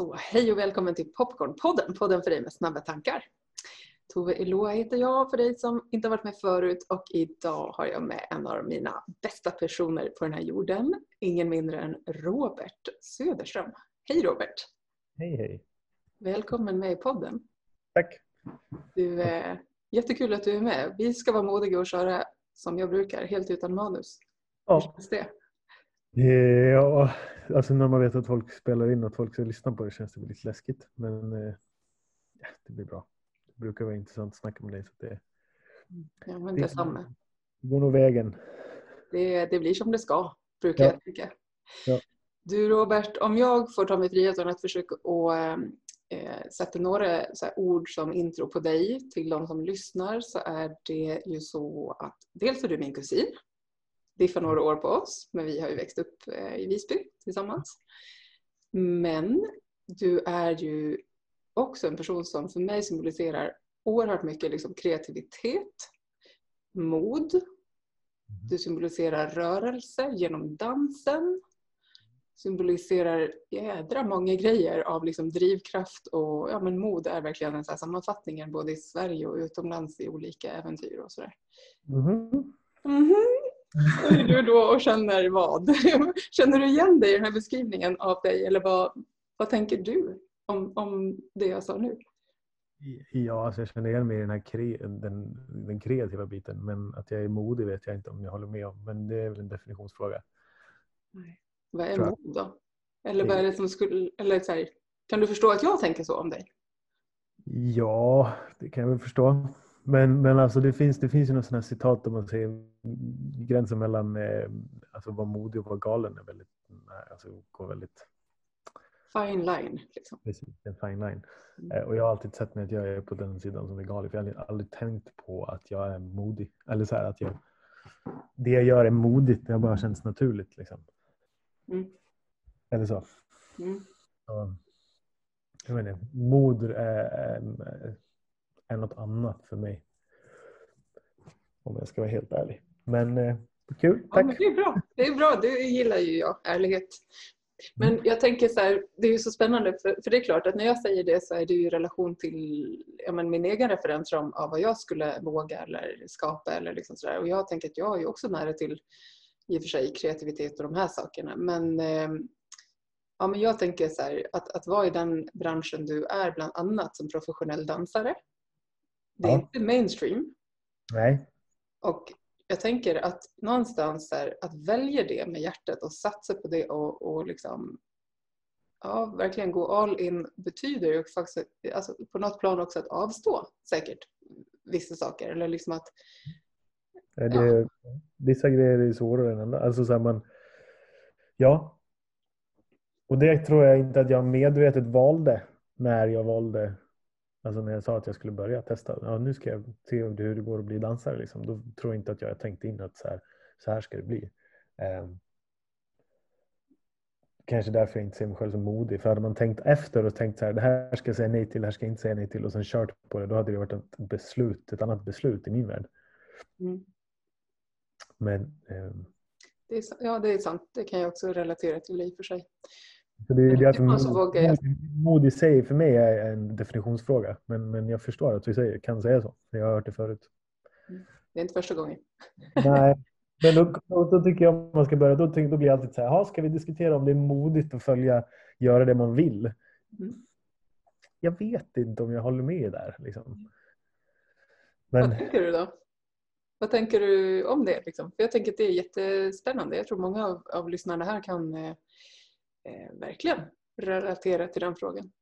Så hej och välkommen till Popcornpodden, podden för dig med snabba tankar. Tove Eloa heter jag för dig som inte har varit med förut och idag har jag med en av mina bästa personer på den här jorden. Ingen mindre än Robert Söderström. Hej Robert! Hej hej! Välkommen med i podden. Tack! Du, eh, jättekul att du är med. Vi ska vara modiga och köra som jag brukar, helt utan manus. Ja. Hur känns det? Ja, alltså när man vet att folk spelar in och att folk ska lyssna på det känns det lite läskigt. Men eh, ja, det blir bra. Det brukar vara intressant att snacka med dig. Så det, Ja, men detsamma. det går nog vägen. Det, det blir som det ska, brukar Ja. jag tycka. Ja. Du Robert, om jag får ta mig friheten att försöka att eh, sätta några ord som intro på dig till de som lyssnar så är det ju så att dels är du min kusin. Diffar några år på oss, men vi har ju växt upp eh, i Visby tillsammans. Men du är ju också en person som för mig symboliserar oerhört mycket liksom, kreativitet, mod, du symboliserar rörelse genom dansen. Symboliserar jädra många grejer av liksom drivkraft och ja, men mod är verkligen en så sammanfattning både i Sverige och utomlands i olika äventyr och sådär. Mhm. Säger du då och känner vad? Känner du igen dig i den här beskrivningen av dig eller vad, vad tänker du om, om det jag sa nu? Ja, alltså jag känner igen mig i den, här kre, den, den kreativa biten. Men att jag är modig vet jag inte om jag håller med om. Men det är väl en definitionsfråga. Vad är mod då? Eller vad är det som skulle, eller så här, kan du förstå att jag tänker så om dig? Ja, det kan jag väl förstå. Men, men alltså det finns, det finns ju något sånt här citat där man säger gränsen mellan eh, alltså vara modig och vara galen är väldigt, nej, alltså går väldigt Fine line. Liksom. precis, en fine line. Mm. Eh, och jag har alltid sett mig att jag är på den sidan som är galen. För jag har aldrig, aldrig tänkt på att jag är modig. Eller så här att jag, det jag gör är modigt. Det har bara känts naturligt. Liksom. Mm. Eller så. Mm. så jag vet inte, mod är, är, är något annat för mig. Om jag ska vara helt ärlig. Men eh, kul, Ja, tack. det är bra. Det är bra, det gillar ju jag, ärlighet. Men jag tänker så här, det är ju så spännande för, för det är klart att när jag säger det så är det ju i relation till ja, men min egen referens om av vad jag skulle våga eller skapa eller liksom sådär. Och jag tänker att jag är ju också nära till i och för sig kreativitet och de här sakerna. Men, eh, ja, men jag tänker så här, att, att vara i den branschen du är bland annat som professionell dansare. Det är Ja. inte mainstream. Nej, Och jag tänker att någonstans är att välja det med hjärtat och satsa på det och, och liksom ja, verkligen gå all in betyder ju faktiskt alltså på något plan också att avstå säkert vissa saker. Eller liksom att, Eh, Det, Vissa grejer är svårare än andra. Alltså så här man, ja. Och det tror jag inte att jag medvetet valde när jag valde. Alltså när jag sa att jag skulle börja testa. Ja, nu ska jag se hur det går att bli dansare. Liksom. Då tror jag inte att jag tänkte in att så här, så här ska det bli. Eh, kanske därför jag inte ser mig själv som modig. För hade man tänkt efter och tänkt så här, det här ska jag säga nej till, det här ska jag inte säga nej till och sen kört på det. Då hade det varit ett beslut, ett annat beslut i min värld. mm, Men ehm, det är, ja, det är sant. Det kan jag också relatera till i och för sig. Så det, det är därför Ibland så mod, i sig för mig är en definitionsfråga. Men, men jag förstår att vi säger, kan säga så. Jag har hört det förut. Det är inte första gången. Nej. Men då, då, tycker jag om man ska börja, då, då blir jag alltid så här, "Jaha, ska vi diskutera om det är modigt att följa, göra det man vill? Mm. Jag vet inte om jag håller med där. Liksom. Men Vad tänker du då? Vad tänker du om det? Liksom? För jag tänker att det är jättespännande. Jag tror många av, av lyssnarna här kan eh, eh, verkligen relatera till den frågan.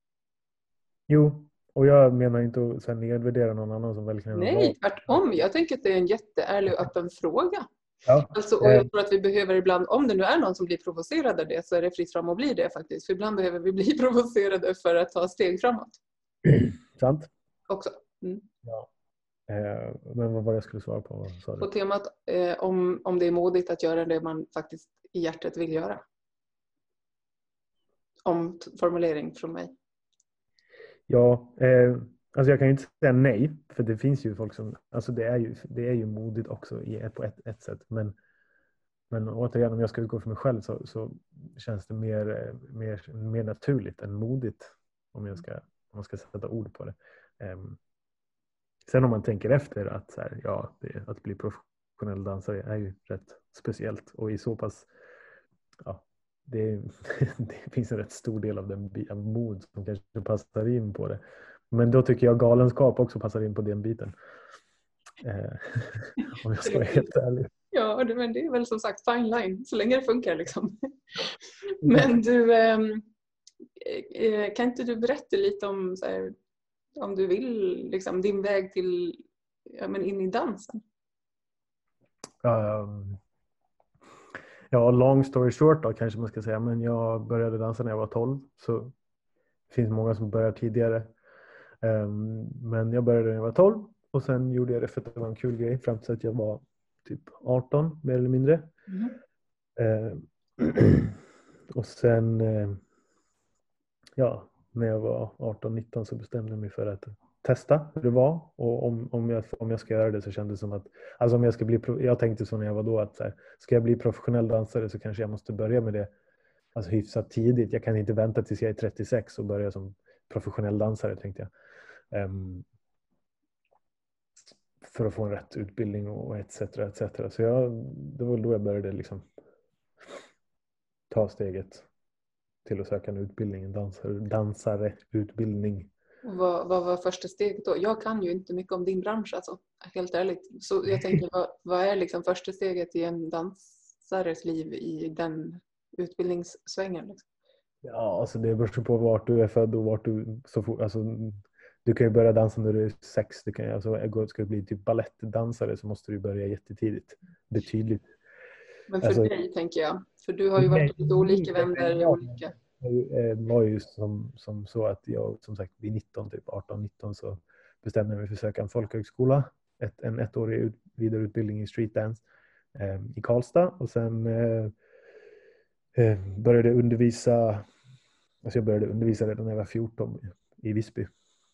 jo, och jag menar inte att nedvärdera någon annan som verkligen Nej, tvärtom. Jag tänker att det är en jätteärlig och öppen fråga. Ja, Alltså, och jag tror att vi behöver ibland, om det nu är någon som blir provocerad av det, så är det fritt fram att bli det faktiskt. För ibland behöver vi bli provocerade för att ta steg framåt sant. också. Mm. Eh, men vad var det jag skulle svara på? På temat eh, om, om det är modigt att göra det man faktiskt i hjärtat vill göra. Om formulering från mig. Ja, eh, alltså jag kan ju inte säga nej, för det finns ju folk som, alltså det är ju, det är ju modigt också i, på ett, ett sätt. Men Men återigen, om jag ska utgå från mig själv så, så känns det mer, eh, mer, mer naturligt än modigt om jag ska, om man ska sätta ord på det. Eh, sen om man tänker efter att, så här, ja, det, att bli professionell dansare är ju rätt speciellt och i så pass ja, det, det, finns en rätt stor del av den av mod som kanske passar in på det. Men då tycker jag galenskap också passar in på den biten. Eh, om jag ska vara helt ärlig. Ja, men det är väl som sagt fine line så länge det funkar liksom. Men du, ehm, eh, kan inte du berätta lite om, här, om du vill, liksom, din väg till, ja, men in i dansen? Um, ja, long story short då kanske man ska säga. Men jag började dansa när jag var 12. Så det finns många som börjar tidigare. Um, men jag började när jag var 12 och sen gjorde jag det för att det var en kul grej fram till att jag var typ 18 mer eller mindre. Mm. Uh, och sen uh, ja, när jag var 18-19 så bestämde jag mig för att testa hur det var och om, om, jag, om jag ska göra det så kändes det som att alltså om jag ska bli, jag tänkte så när jag var då att så här, ska jag bli professionell dansare så kanske jag måste börja med det alltså hyfsat tidigt. Jag kan inte vänta tills jag är 36 och börja som professionell dansare tänkte jag. Um, för att få en rätt utbildning och etc. etc. Så jag, det var då jag började liksom ta steget till att söka en utbildning, en dansare, dansareutbildning. Vad, vad var första steget då? Jag kan ju inte mycket om din bransch alltså, helt ärligt. Så jag tänker, vad, vad är liksom första steget i en dansares liv i den utbildningssvängen? Liksom? Ja, alltså det beror på vart du är född och vart du... Så for, alltså, du kan ju börja dansa när du är sex. Du kan, alltså, ska du bli typ balettdansare så måste du börja jättetidigt. Betydligt. Men för alltså, dig tänker jag. För du har ju varit lite olika vänder i olika... Det var ju som, som så att jag som sagt vid 19, typ 18-19 så bestämde jag mig för att söka en folkhögskola. Ett, en ettårig ut, vidareutbildning i streetdance eh, i Karlstad och sen eh, eh, började undervisa Alltså jag började undervisa redan när jag var 14 i Visby.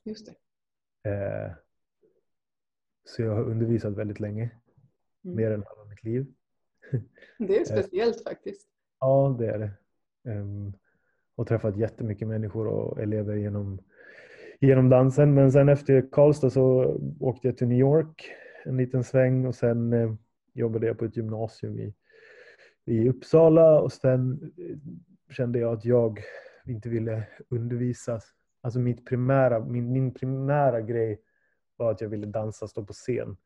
Just det. Eh, så jag har undervisat väldigt länge. Mm. Mer än halva mitt liv. Det är eh, speciellt faktiskt. Ja, det är det. Um, och träffat jättemycket människor och elever genom, genom dansen. Men sen efter Karlstad så åkte jag till New York en liten sväng och sen eh, jobbade jag på ett gymnasium i, i Uppsala och sen eh, kände jag att jag inte ville undervisa. Alltså mitt primära, min, min primära grej var att jag ville dansa, stå på scen.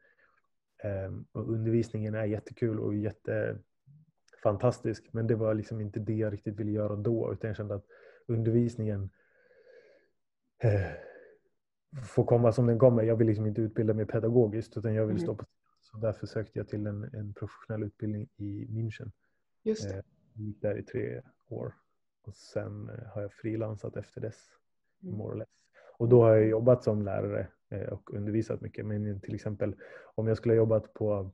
Ehm, och undervisningen är jättekul och jätte jättefantastisk men det var liksom inte det jag riktigt ville göra då utan jag kände att undervisningen eh, får komma som den kommer. Jag vill liksom inte utbilda mig pedagogiskt utan jag vill mm. stå på. Så därför sökte jag till en, en professionell utbildning i München. Just det. Eh, där i tre år och sen eh, har jag frilansat efter dess. Mm. More or less. Och då har jag jobbat som lärare eh, och undervisat mycket. Men till exempel om jag skulle ha jobbat på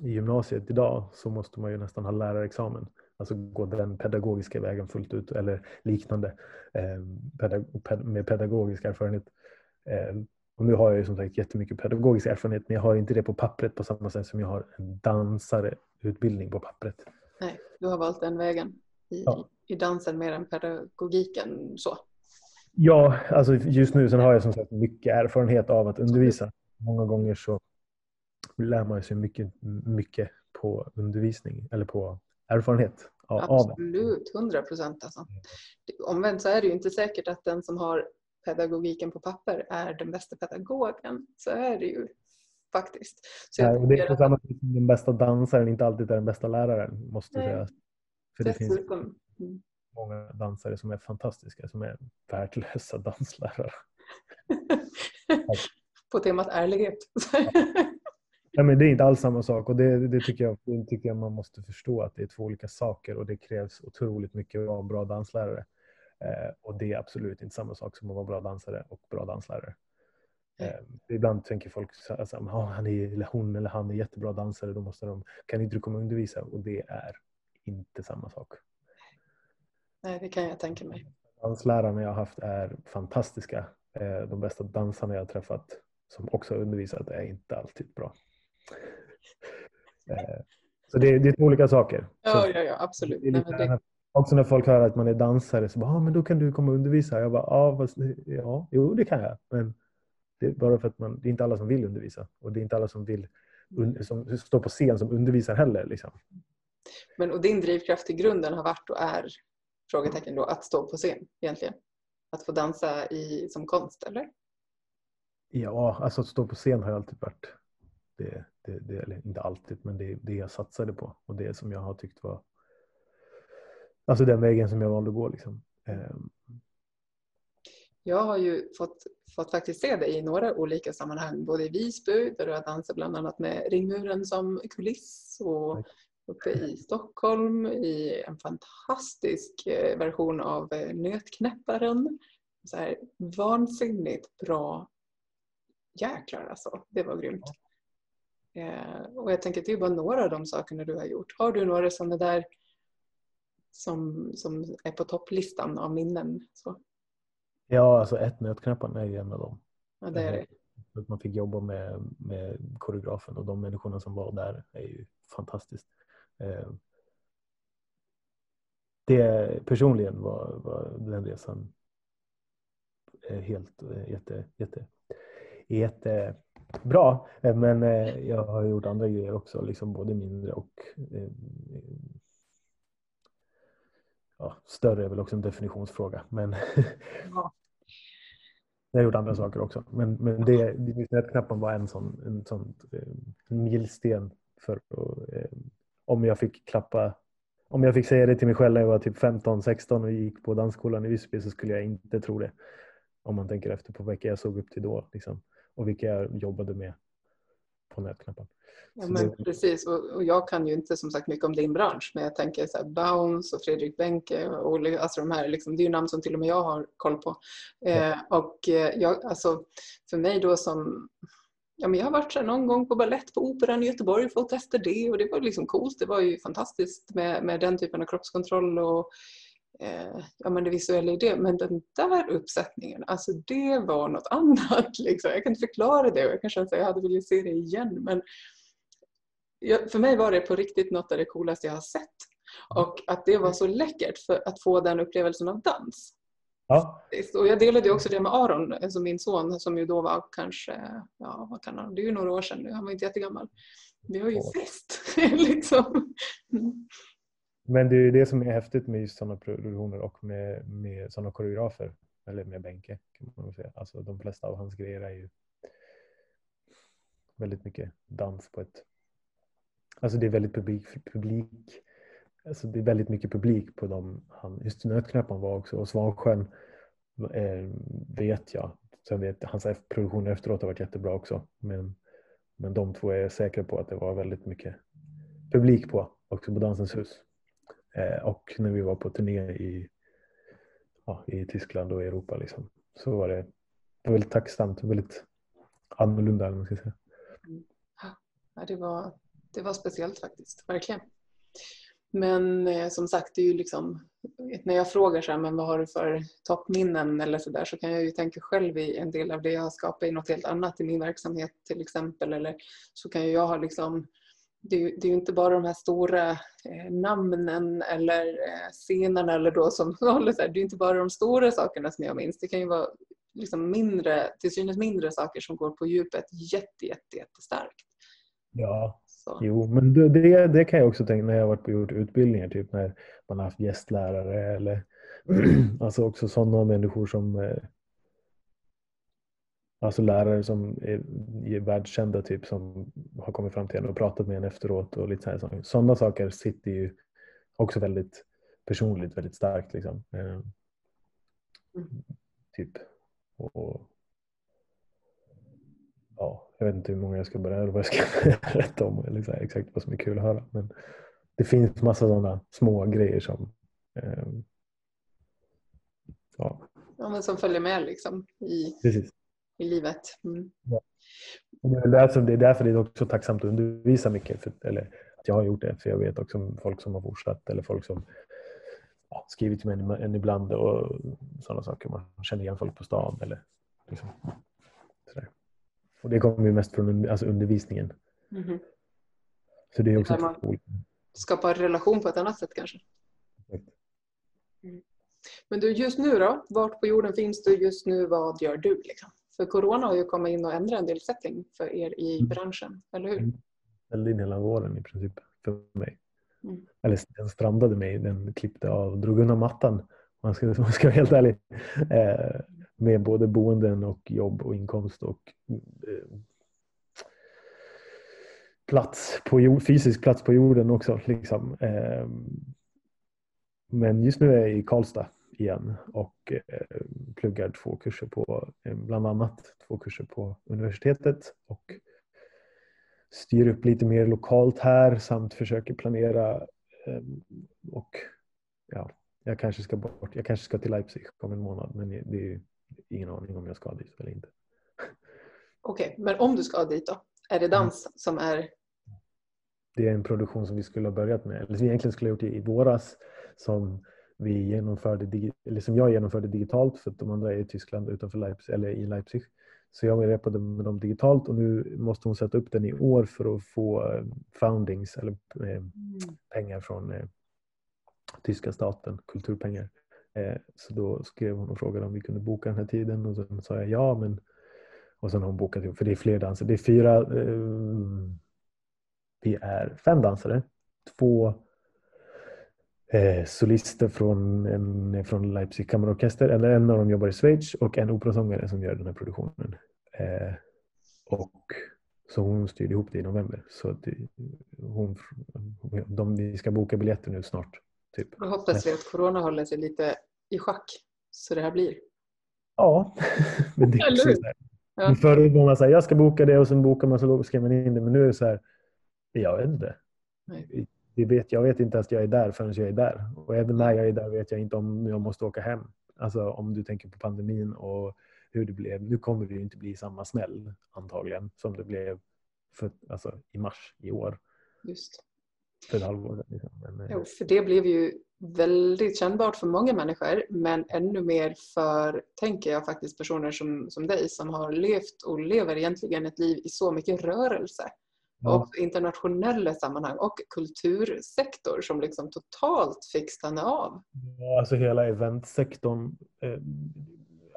i gymnasiet idag så måste man ju nästan ha lärarexamen. Alltså gå den pedagogiska vägen fullt ut eller liknande eh, med pedagogisk erfarenhet. Och nu har jag ju som sagt jättemycket pedagogisk erfarenhet men jag har inte det på pappret på samma sätt som jag har en dansareutbildning på pappret. Nej, du har valt den vägen i, ja. i dansen mer än pedagogiken så. Ja, alltså just nu sen har jag som sagt mycket erfarenhet av att undervisa. Många gånger så lär man sig mycket, mycket på undervisning eller på erfarenhet. Av, Absolut, hundra procent alltså. Omvänt så är det ju inte säkert att den som har pedagogiken på papper är den bästa pedagogen. Så är det ju faktiskt. Så Nej, det är på samma sätt som den bästa dansaren inte alltid är den bästa läraren. måste sägas. För det finns mm många dansare som är fantastiska, som är värdelösa danslärare. På temat ärlighet. Ja, men det är inte alls samma sak och det, det, tycker jag, det tycker jag man måste förstå att det är två olika saker och det krävs otroligt mycket att vara en bra danslärare. Eh, och det är absolut inte samma sak som att vara bra dansare och bra danslärare. Eh, ibland tänker folk att oh, han är, eller hon eller han är jättebra dansare, då måste de, kan inte du komma och undervisa? Och det är inte samma sak. Nej, det kan jag tänka mig. Danslärarna jag har haft är fantastiska. Eh, de bästa dansarna jag har träffat som också har undervisat är inte alltid bra. Eh, Så det, det är två olika saker. Ja, ja, ja absolut. Nej, Också när folk hör att man är dansare så bara, ah, men då kan du komma och undervisa. Jag bara, ah, fast, ja, jo det kan jag. Men det är bara för att man, det är inte alla som vill undervisa. Och det är inte alla som vill som står på scen som undervisar heller. Liksom. men, och din drivkraft i grunden har varit och är frågetecken då, att stå på scen egentligen? Att få dansa i, som konst, eller? Ja, alltså att stå på scen har alltid varit det, det, det eller inte alltid, men det, det jag satsade på och det som jag har tyckt var Alltså den vägen som jag valde att gå. Liksom. Ehm, Jag har ju fått, fått faktiskt se dig i några olika sammanhang, både i Visby där du har dansat bland annat med ringmuren som kuliss och uppe i Stockholm i en fantastisk eh, version av eh, Nötknäpparen. Så här, vansinnigt bra. Jäklar alltså, det var grymt. Eh, och jag tänker att det är bara några av de sakerna du har gjort. Har du några sådana där som, som är på topplistan av minnen? Så, Ja, alltså ett nötknäpparen är ju en av dem. ja, det är det. Att man fick jobba med, med koreografen och de människorna som var där är ju fantastiskt. Ehm, Det personligen var, var den resan eh, helt eh, jätte, jätte, jättebra. Eh, Men eh, jag har gjort andra grejer också, liksom både mindre och eh, ja, större är väl också en definitionsfråga. Men Ja. jag har gjort andra saker också. Men, men det, nötknappen var en sån, en sån en milsten för att, om jag fick klappa om jag fick säga det till mig själv när jag var typ 15-16 och gick på dansskolan i Visby så skulle jag inte tro det. Om man tänker efter på vilka jag såg upp till då liksom, och vilka jag jobbade med på nötknappen. Ja, men det- precis, och, och jag kan ju inte som sagt mycket om din bransch men jag tänker så här, Bounce och Fredrik Benke och alltså de här, liksom, det är ju namn som till och med jag har koll på. Eh, och eh, jag, alltså, för mig då som Ja, men jag har varit så någon gång på ballett på Operan i Göteborg och fått testa det och det var liksom coolt. Det var ju fantastiskt med, med den typen av kroppskontroll och eh, ja, men det visuella i det. Men den där uppsättningen, alltså det var något annat. Liksom. Jag kan inte förklara det och jag kan känna att jag hade velat se det igen. Men jag, för mig var det på riktigt något av det coolaste jag har sett. Och att det var så läckert för att få den upplevelsen av dans. Ja, Och jag delade också det med Aron, alltså min son som ju då var kanske, ja vad kan han, det är ju några år sedan nu, han var inte jättegammal. Vi har ju fest liksom. Men det är ju det som är häftigt med just sådana produktioner och med, med sådana koreografer. Eller med Benke kan man väl säga. Alltså de flesta av hans grejer är ju väldigt mycket dans på ett... Alltså det är väldigt publik... publik alltså det är väldigt mycket publik på dem. Han, just Nötknäpparen var också och Svansjön eh, vet jag. Sen vet hans produktioner efteråt har varit jättebra också. Men, men de två är jag säker på att det var väldigt mycket publik på. Också på Dansens hus. Eh, och när vi var på turné i, ja, i Tyskland och Europa liksom, så var det, väldigt tacksamt. och Väldigt annorlunda eller man ska säga. Mm. Ja, det, var, det var speciellt faktiskt, verkligen. Men eh, som sagt, det är ju liksom, när jag frågar så här, men vad har du för toppminnen eller så där så kan jag ju tänka själv i en del av det jag har skapat i något helt annat i min verksamhet till exempel. Eller så kan ju jag ha liksom, det är, ju- inte bara de här stora eh, namnen eller eh, scenerna eller då som håller så här, det är inte bara de stora sakerna som jag minns. Det kan ju vara liksom mindre, till synes mindre saker som går på djupet jätte, jätte, jättestarkt. Ja, Så. jo, men det, det, kan jag också tänka när jag varit på gjort utbildningar, typ när man har haft gästlärare eller alltså också sådana människor som eh, Alltså lärare som är, är världskända typ som har kommit fram till en och pratat med en efteråt och lite så här. Sådana saker sitter ju också väldigt personligt, väldigt starkt liksom. Eh, typ. Och, och, ja, jag vet inte hur många jag ska börja eller vad jag ska berätta om eller här, exakt vad som är kul att höra. Men det finns massa sådana små grejer som eh, ja, Ja, men som följer med liksom i, precis. I livet. Mm. Och Det är, därför, det är därför det är också tacksamt att undervisa mycket. För, eller att jag har gjort det. För jag vet också folk som har fortsatt eller folk som ja, skrivit till mig en ibland och sådana saker. Man känner igen folk på stan eller liksom, sådär. Och det kommer ju mest från alltså undervisningen. Mhm. Så det är också Där man skapar relation på ett annat sätt kanske. Mm. Men du, just nu då? Vart på jorden finns du just nu? Vad gör du? Liksom? För corona har ju kommit in och ändrat en del setting för er i mm. branschen, eller hur? Ställde in hela våren i princip för mig. Mm. Eller den strandade mig, den klippte av, drog undan mattan. Man ska, man ska vara helt ärlig. Eh, med både boenden och jobb och inkomst och eh, plats på jord, fysisk plats på jorden också. Liksom. Eh, men just nu är jag i Karlstad igen och eh, pluggar två kurser på, eh, bland annat två kurser på universitetet och styr upp lite mer lokalt här samt försöker planera och ja, jag kanske ska bort. Jag kanske ska till Leipzig om en månad men det är ingen aning om jag ska dit eller inte. Okej, okay, men om du ska dit då? Är det dans mm. som är det är en produktion som vi skulle ha börjat med, eller som vi egentligen skulle ha gjort i, våras som vi genomförde, eller som jag genomförde digitalt för att de andra är i Tyskland utanför Leipzig, eller i Leipzig. Så jag repade med dem digitalt och nu måste hon sätta upp den i år för att få eh, foundings eller eh, mm. pengar från eh, tyska staten, kulturpengar. Så då skrev hon och frågade om vi kunde boka den här tiden och sen sa jag ja men och sen har hon bokat för det är fler danser. Det är fyra vi är fem dansare. Två eh, solister från, en, från Leipzig kammarorkester. Eller en av dem jobbar i Schweiz och en operasångare som gör den här produktionen. Eh, och så hon styrde ihop det i november. Så det, hon, de, vi ska boka biljetter nu snart. Typ. Då hoppas vi att corona håller sig lite i schack så det här blir. Ja, men det är hur? Ja. Förut var man så här, jag ska boka det och sen bokar man så skriver man in det. Men nu är det så här, jag vet inte. Nej. Det vet, jag vet inte att jag är där förrän jag är där. Och även när jag är där vet jag inte om jag måste åka hem. Alltså om du tänker på pandemin och hur det blev. Nu kommer det ju inte bli samma smäll antagligen som det blev för, alltså, i mars i år. Just. För ett halvår sedan. Liksom. Men, eh, jo, för det blev ju väldigt kännbart för många människor men ännu mer för, tänker jag faktiskt, personer som, som dig som har levt och lever egentligen ett liv i så mycket rörelse och internationella sammanhang och kultursektor som liksom totalt fick stanna av. Ja, alltså hela eventsektorn, eh,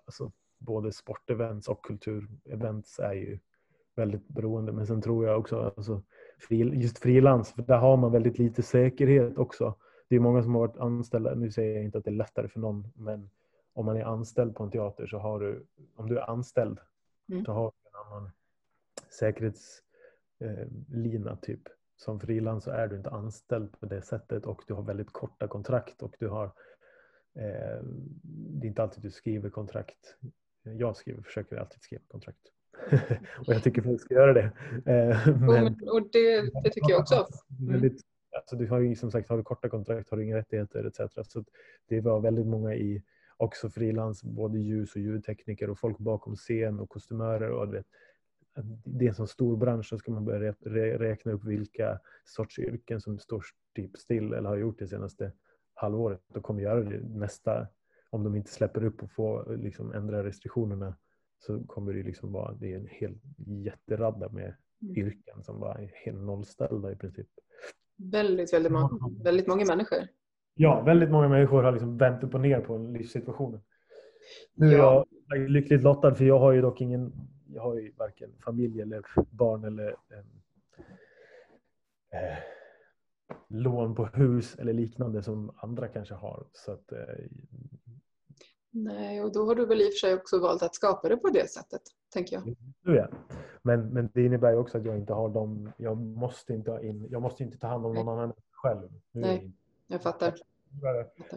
alltså både sportevents och kulturevents är ju väldigt beroende. Men sen tror jag också alltså, just frilans, för där har man väldigt lite säkerhet också. Det är många som har varit anställda, nu säger jag inte att det är lättare för någon, men om man är anställd på en teater så har du, om du är anställd, mm. så har du en annan säkerhets lina typ. Som frilans så är du inte anställd på det sättet och du har väldigt korta kontrakt och du har eh, det är inte alltid du skriver kontrakt. Jag skriver, försöker alltid skriva kontrakt. och jag tycker folk ska göra det. Eh, men, och det, det, tycker jag också. Mm. Alltså du har ju som sagt har du korta kontrakt har du inga rättigheter etc. Så det var väldigt många i också frilans, både ljus och ljudtekniker och folk bakom scen och kostymörer och vet, det är en så stor bransch så ska man börja räkna upp vilka sorts yrken som står typ still eller har gjort det senaste halvåret och kommer göra det nästa om de inte släpper upp och får liksom ändra restriktionerna så kommer det liksom vara det är en hel jätteradda med mm. yrken som bara är helt nollställda i princip. Väldigt, väldigt, många, väldigt många människor. Ja, väldigt många människor har liksom vänt upp och ner på livssituationen. Nu är jag lyckligt lottad för jag har ju dock ingen jag har ju varken familj eller barn eller eh, lån på hus eller liknande som andra kanske har. Så att, eh, Nej, och då har du väl i och för sig också valt att skapa det på det sättet, tänker jag. Ja. Men, men det innebär ju också att jag inte har dem, jag måste inte, ha in, jag måste inte ta hand om någon annan själv. Nu Nej, jag fattar.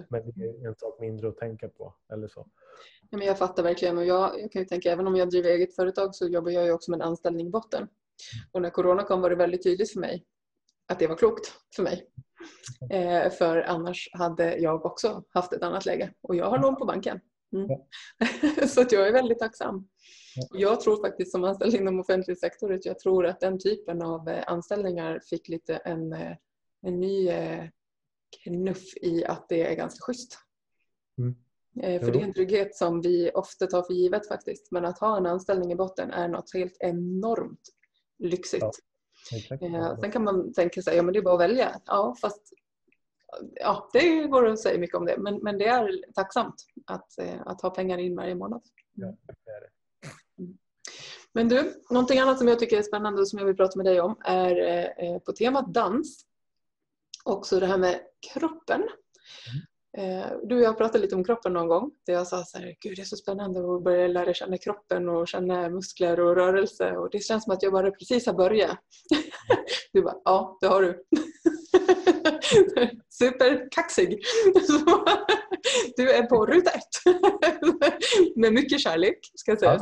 Men det är en sak mindre att tänka på. Eller så. Ja, men jag fattar verkligen. Och jag, jag kan ju tänka, även om jag driver eget företag så jobbar jag ju också med en anställning i botten. Och när corona kom var det väldigt tydligt för mig att det var klokt för mig. Eh, för annars hade jag också haft ett annat läge. Och jag har lån på banken. Mm. så att jag är väldigt tacksam. Jag tror faktiskt som anställd inom offentlig sektor att jag tror att den typen av eh, anställningar fick lite en, eh, en ny eh, knuff i att det är ganska schysst. Mm. Eh, för det är en trygghet som vi ofta tar för givet faktiskt. Men att ha en anställning i botten är något helt enormt lyxigt. Ja. Eh, sen kan man tänka sig, ja men det är bara att välja. Ja, fast ja, det går att säga mycket om det. Men, men det är tacksamt att, eh, att ha pengar in varje månad. Ja, det är det. Men du, någonting annat som jag tycker är spännande och som jag vill prata med dig om är på temat dans. Också det här med kroppen. Eh, du och jag pratade lite om kroppen någon gång. Där jag sa så här, gud det är så spännande att börja lära känna kroppen och känna muskler och rörelse. Och det känns som att jag bara precis har börjat. Du bara, ja det har du. Superkaxig. Du är på ruta ett. Med mycket kärlek ska jag säga.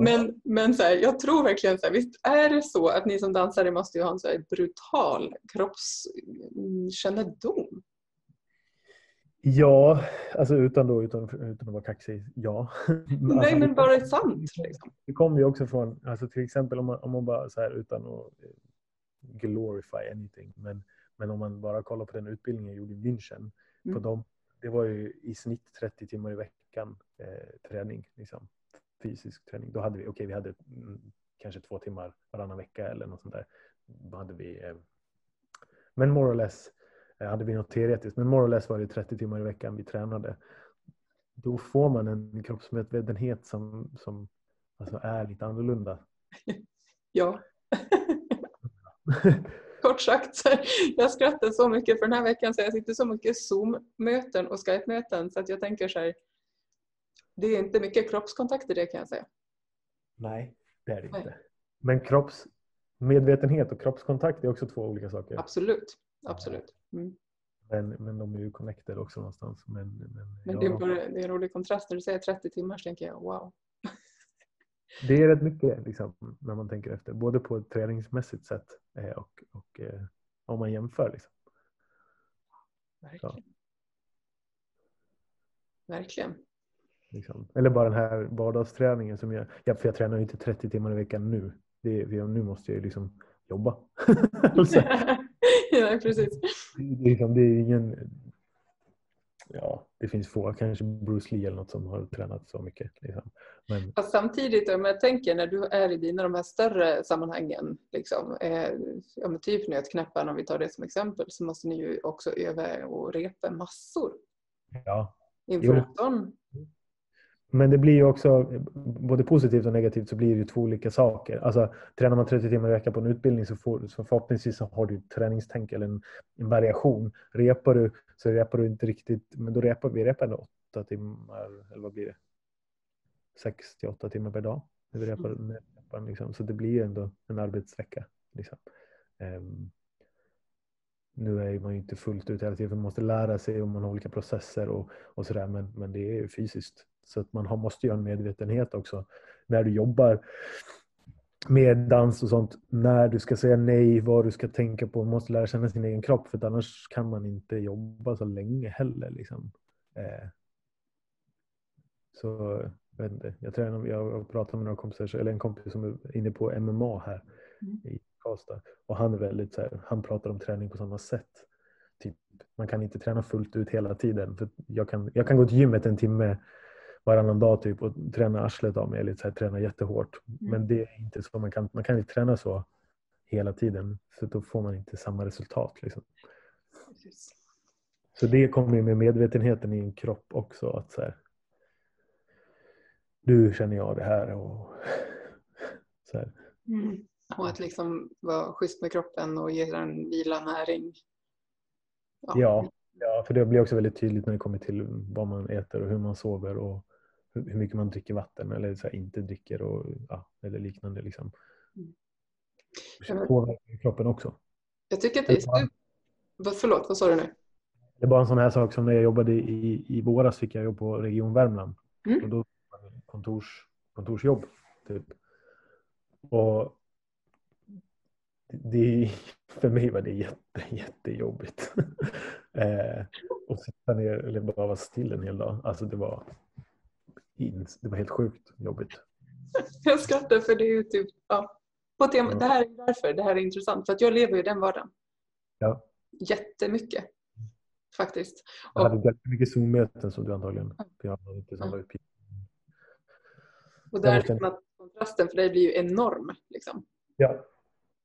Men, men så här, jag tror verkligen så här, visst är det så att ni som dansare måste ju ha en så här brutal kroppskännedom? Ja, alltså utan, då, utan, utan att vara kaxig, ja. Nej Alltså, men bara sant liksom. Det kommer ju också från, alltså till exempel om man, om man bara så här utan att eh, glorify anything, men, men om man bara kollar på den utbildningen jag gjorde i München, Mm. på dem, det var ju i snitt 30 timmar i veckan eh, träning, liksom, fysisk träning. Då hade vi, okej vi hade mm, kanske två timmar varannan vecka eller något sånt där. Då hade vi, eh, men more or less eh, hade vi något teoretiskt, men more or less var det 30 timmar i veckan vi tränade. Då får man en kroppsmedvetenhet som, som alltså är lite annorlunda. Ja. Kort sagt, så jag skrattar så mycket för den här veckan så jag sitter så mycket Zoom-möten och Skype-möten så att jag tänker så här, det är inte mycket kroppskontakt i det kan jag säga. Nej, det är det Nej. inte. Men kroppsmedvetenhet och kroppskontakt är också två olika saker. Absolut. Absolut. Mm. Men, men de är ju connected också någonstans. Men, men, Men det, är bara, det är en rolig kontrast. När du säger 30 timmar så tänker jag wow. Det är rätt mycket liksom, när man tänker efter. Både på ett träningsmässigt sätt eh, och, och eh, om man jämför. Liksom. Verkligen. Verkligen. Liksom. Eller bara den här vardagsträningen som jag, ja, för jag tränar ju inte 30 timmar i veckan nu. Det, är- nu måste jag ju liksom jobba. alltså, ja, precis. det, liksom, det är ingen, ja, det finns få, kanske Bruce Lee eller något som har tränat så mycket. Liksom. Men Fast samtidigt, om jag tänker när du är i dina de här större sammanhangen, liksom, eh, men typ nötknäpparen om vi tar det som exempel, så måste ni ju också öva och repa massor ja, inför Jo. Men det blir ju också, både positivt och negativt, så blir det ju två olika saker. Alltså, tränar man 30 timmar i veckan på en utbildning så, får, så förhoppningsvis så har du ett träningstänk eller en, en variation. Repar du så repar du inte riktigt, men då repar vi repar ändå åtta timmar, eller vad blir det? Sex till åtta timmar per dag. Vi repar, Mm. repar liksom. Så det blir ju ändå en arbetsvecka. Liksom. Um, nu är man ju inte fullt ut hela tiden, för man måste lära sig och man har olika processer och, och sådär, men, men det är ju fysiskt. Så att man måste ju ha en medvetenhet också när du jobbar med dans och sånt. När du ska säga nej, vad du ska tänka på. Man måste lära känna sin egen kropp för annars kan man inte jobba så länge heller. Liksom. Eh, så jag vet inte. Jag, tränar, jag har pratat med några kompisar, eller en kompis som är inne på MMA här Mm. i Karlstad. Och han är väldigt så här, han pratar om träning på samma sätt. Typ, man kan inte träna fullt ut hela tiden. För jag, kan, jag kan gå till gymmet en timme varannan dag typ och träna arslet av mig. Eller så här, träna jättehårt. Men det är inte så. Man kan, man kan inte träna så hela tiden. För då får man inte samma resultat. Liksom. Precis. Så det kommer ju med medvetenheten i en kropp också. Att så här, nu känner jag det här. Och, så här. Mm. Och att liksom vara schysst med kroppen och ge den vila, näring. Ja, ja, för det blir också väldigt tydligt när det kommer till vad man äter och hur man sover och hur mycket man dricker vatten eller så här, inte dricker och, ja, eller liknande. Liksom. Mm. Det påverkar kroppen också. Jag tycker att det är. Vad- Förlåt, vad sa du nu? Det är bara en sån här sak som när jag jobbade i, i våras fick jag jobb på Region Värmland. Mm. Och då kontors, kontorsjobb. Typ. Och det, för mig var det jätte, jättejobbigt. eh, och sitta ner eller bara vara still en hel dag. Alltså det var, det var helt sjukt jobbigt. Jag skrattar för det är ju typ, ja. På tema, Ja. Det här är därför det här är intressant. För att jag lever ju den vardagen. Ja. Jättemycket. Faktiskt. Jag Och, hade mycket Zoom-möten som du antagligen. För jag hade inte samma uppgift. och där liksom att kontrasten för dig blir ju enorm. Liksom. Ja.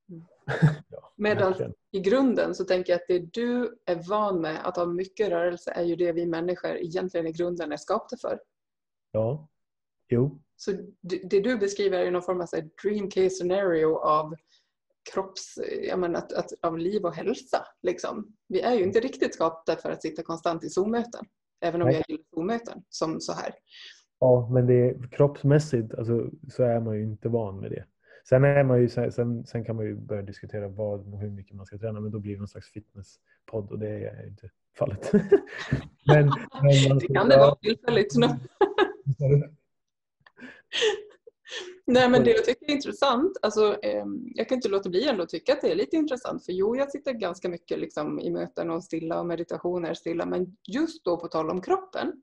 Mm. ja, Medan i grunden så tänker jag att det du är van med att ha mycket rörelse är ju det vi människor egentligen i grunden är skapta för. Ja. Jo, Så det du beskriver är någon form av dream case scenario av kropps, menar, att, att, av liv och hälsa. Liksom. Vi är ju inte riktigt skapta för att sitta konstant i Zoom-möten. Även om Nej. jag gillar Zoom-möten som så här. Ja, men det kroppsmässigt alltså, så är man ju inte van med det. Sen, är man ju, sen, sen kan man ju börja diskutera vad och hur mycket man ska träna, men då blir det någon slags fitnesspodd och det är inte fallet. men, men Det kan det vara tillfälligt. Nej men det jag tycker är intressant, alltså, eh, jag kan inte låta bli ändå att tycka att det är lite intressant för jo jag sitter ganska mycket liksom, i möten och stilla och meditationer stilla men just då på tal om kroppen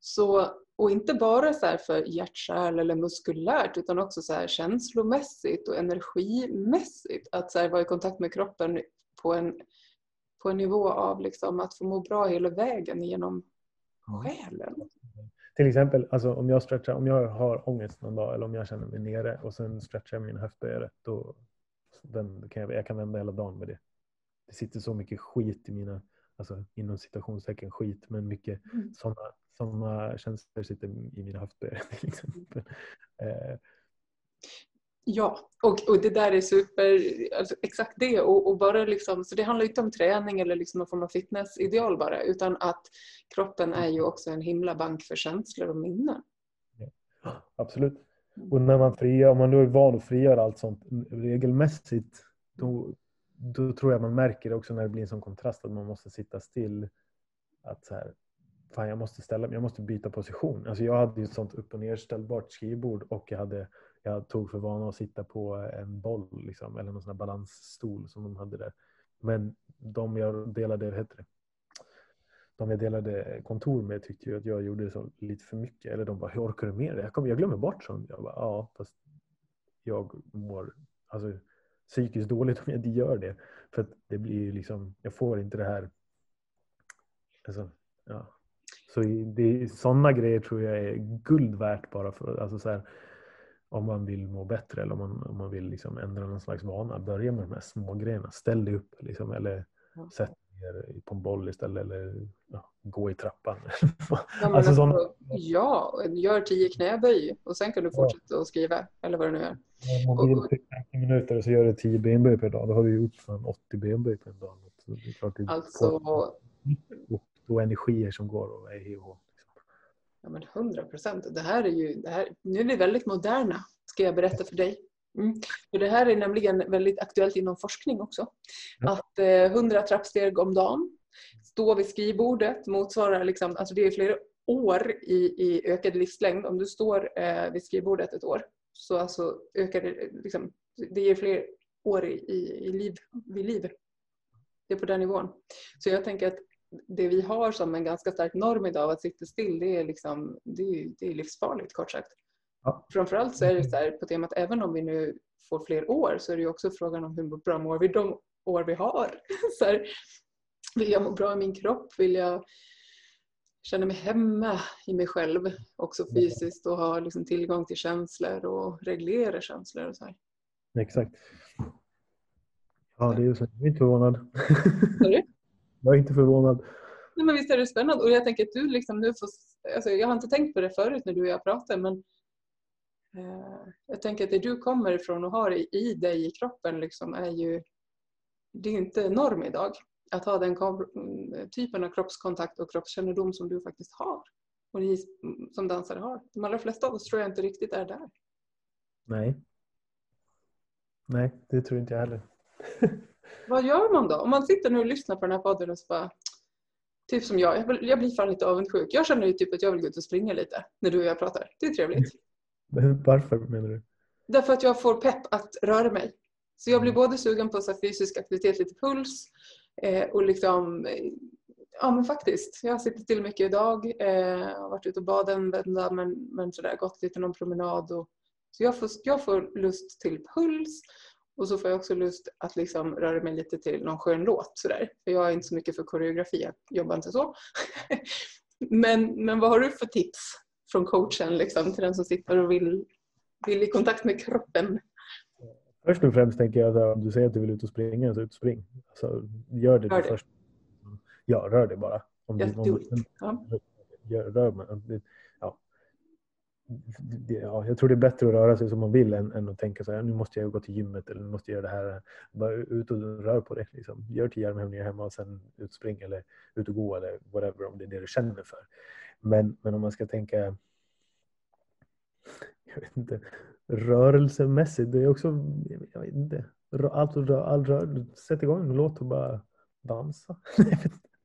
så, och inte bara så för hjärtkärl eller muskulärt utan också så här känslomässigt och energimässigt att så här, vara i kontakt med kroppen på en, på en nivå av liksom, att få må bra hela vägen genom själen. Till exempel, alltså, om, jag stretchar, om jag har ångest någon dag eller om jag känner mig nere och sen stretchar jag min höftböjare, då den kan jag, jag kan vända hela dagen med det. Det sitter så mycket skit i mina, alltså inom citationstecken skit, men mycket Mm. sådana såna känslor sitter i mina höftböjare till exempel. Eh, Ja, och, och det där är super, alltså exakt det. Och, och bara liksom, så det handlar inte om träning eller liksom någon form av fitnessideal bara, utan att kroppen är ju också en himla bank för känslor och minnen. Absolut. Och när man frigör, om man då är van att frigöra allt sånt regelmässigt, då, då tror jag man märker det också när det blir en sån kontrast att man måste sitta still. Att så här, fan jag måste ställa mig, jag måste byta position. Alltså jag hade ju ett sånt upp och nerställbart skrivbord och jag, hade, jag tog för vana att sitta på en boll liksom, eller någon sån här balansstol som de hade där. Men de jag delade, heter det? de jag delade kontor med tyckte ju att jag gjorde så lite för mycket. Eller de bara, hur orkar du med det? Jag, kom, jag glömmer bort sånt. Jag bara, ja, fast jag mår alltså, psykiskt dåligt om jag inte gör det. För att det blir ju liksom, jag får inte det här. Alltså, ja. Så det, sådana grejer tror jag är guld värt bara för, alltså så här, om man vill må bättre eller om man, om man vill liksom ändra någon slags vana. Börja med de här små grejerna. Ställ dig upp liksom, eller Ja. sätt ner på en boll istället eller ja, gå i trappan. Ja, Alltså alltså, ja, gör tio knäböj och sen kan du fortsätta att skriva eller vad det nu är. Mobil 50 minuter och så gör du 10 benböj per dag. Då har du gjort fan 80 benböj på en dag. Så det är klart du Alltså, och energier som går och är HH. Ja men 100 procent. Det här är ju, det här, nu är vi väldigt moderna, ska jag berätta för dig. Mm. För det här är nämligen väldigt aktuellt inom forskning också. Att eh, 100 trappsteg om dagen, stå vid skrivbordet, motsvarar liksom, alltså det är flera år i, i ökad livslängd. Om du står eh, vid skrivbordet ett år så alltså ökar det, liksom, det ger fler år i, i, i liv, vid liv. Det är på den nivån. Så jag tänker att det vi har som en ganska stark norm idag att sitta still, det är, liksom, det är, det är livsfarligt kort sagt. Ja. Framförallt så är det så här på temat, även om vi nu får fler år så är det ju också frågan om hur bra mår vi de år vi har. Så här, vill jag må bra i min kropp? Vill jag känna mig hemma i mig själv också fysiskt och ha liksom tillgång till känslor och reglera känslor och så här. Exakt. Ja, det är ju så. Jag är inte förvånad. Sorry? Jag är inte förvånad. Nej, men visst är det spännande och jag tänker att du liksom nu får, alltså jag har inte tänkt på det förut när du och jag pratar men eh, jag tänker att det du kommer ifrån och har i, i dig i kroppen liksom är ju det är inte norm idag att ha den mm, typen av kroppskontakt och kroppskännedom som du faktiskt har och ni mm, som dansare har. De allra flesta av oss tror jag inte riktigt är där. Nej. Nej, det tror inte jag heller. Vad gör man då? Om man sitter nu och lyssnar på den här podden och så bara Typ som jag, jag blir- jag blir fan lite avundsjuk. Jag känner ju typ att jag vill gå ut och springa lite när du och jag pratar. Det är trevligt. Varför menar du? Därför att jag får pepp att röra mig. Så jag blir både sugen på så fysisk aktivitet, lite puls eh, och liksom eh, Ja men faktiskt. Jag har suttit still mycket idag. Eh, har varit ute och badat en vända men, men sådär gått lite någon promenad. Och, så jag får, jag får lust till puls och så får jag också lust att liksom röra mig lite till någon skön låt. Sådär. För jag är inte så mycket för koreografi, jag jobbar inte så. men, men vad har du för tips från coachen liksom, till den som sitter och vill, vill i kontakt med kroppen? Först och främst tänker jag att om du säger att du vill ut och springa, så ut och spring. Alltså, gör det, Rör det först. Ja, rör dig bara. Om Just du, do om, it. Ja. gör, rör Ja. Jag tror det är bättre att röra sig som man vill än, än att tänka så här, nu måste jag gå till gymmet eller nu måste jag göra det här. Bara ut och rör på det. Liksom. Gör tio armhävningar hemma och sen ut och eller ut och gå eller whatever om det är det du känner för. Men, men om man ska tänka jag vet inte, rörelsemässigt, det är också, jag vet inte, allt, all rör, sätt igång en låt och bara dansa.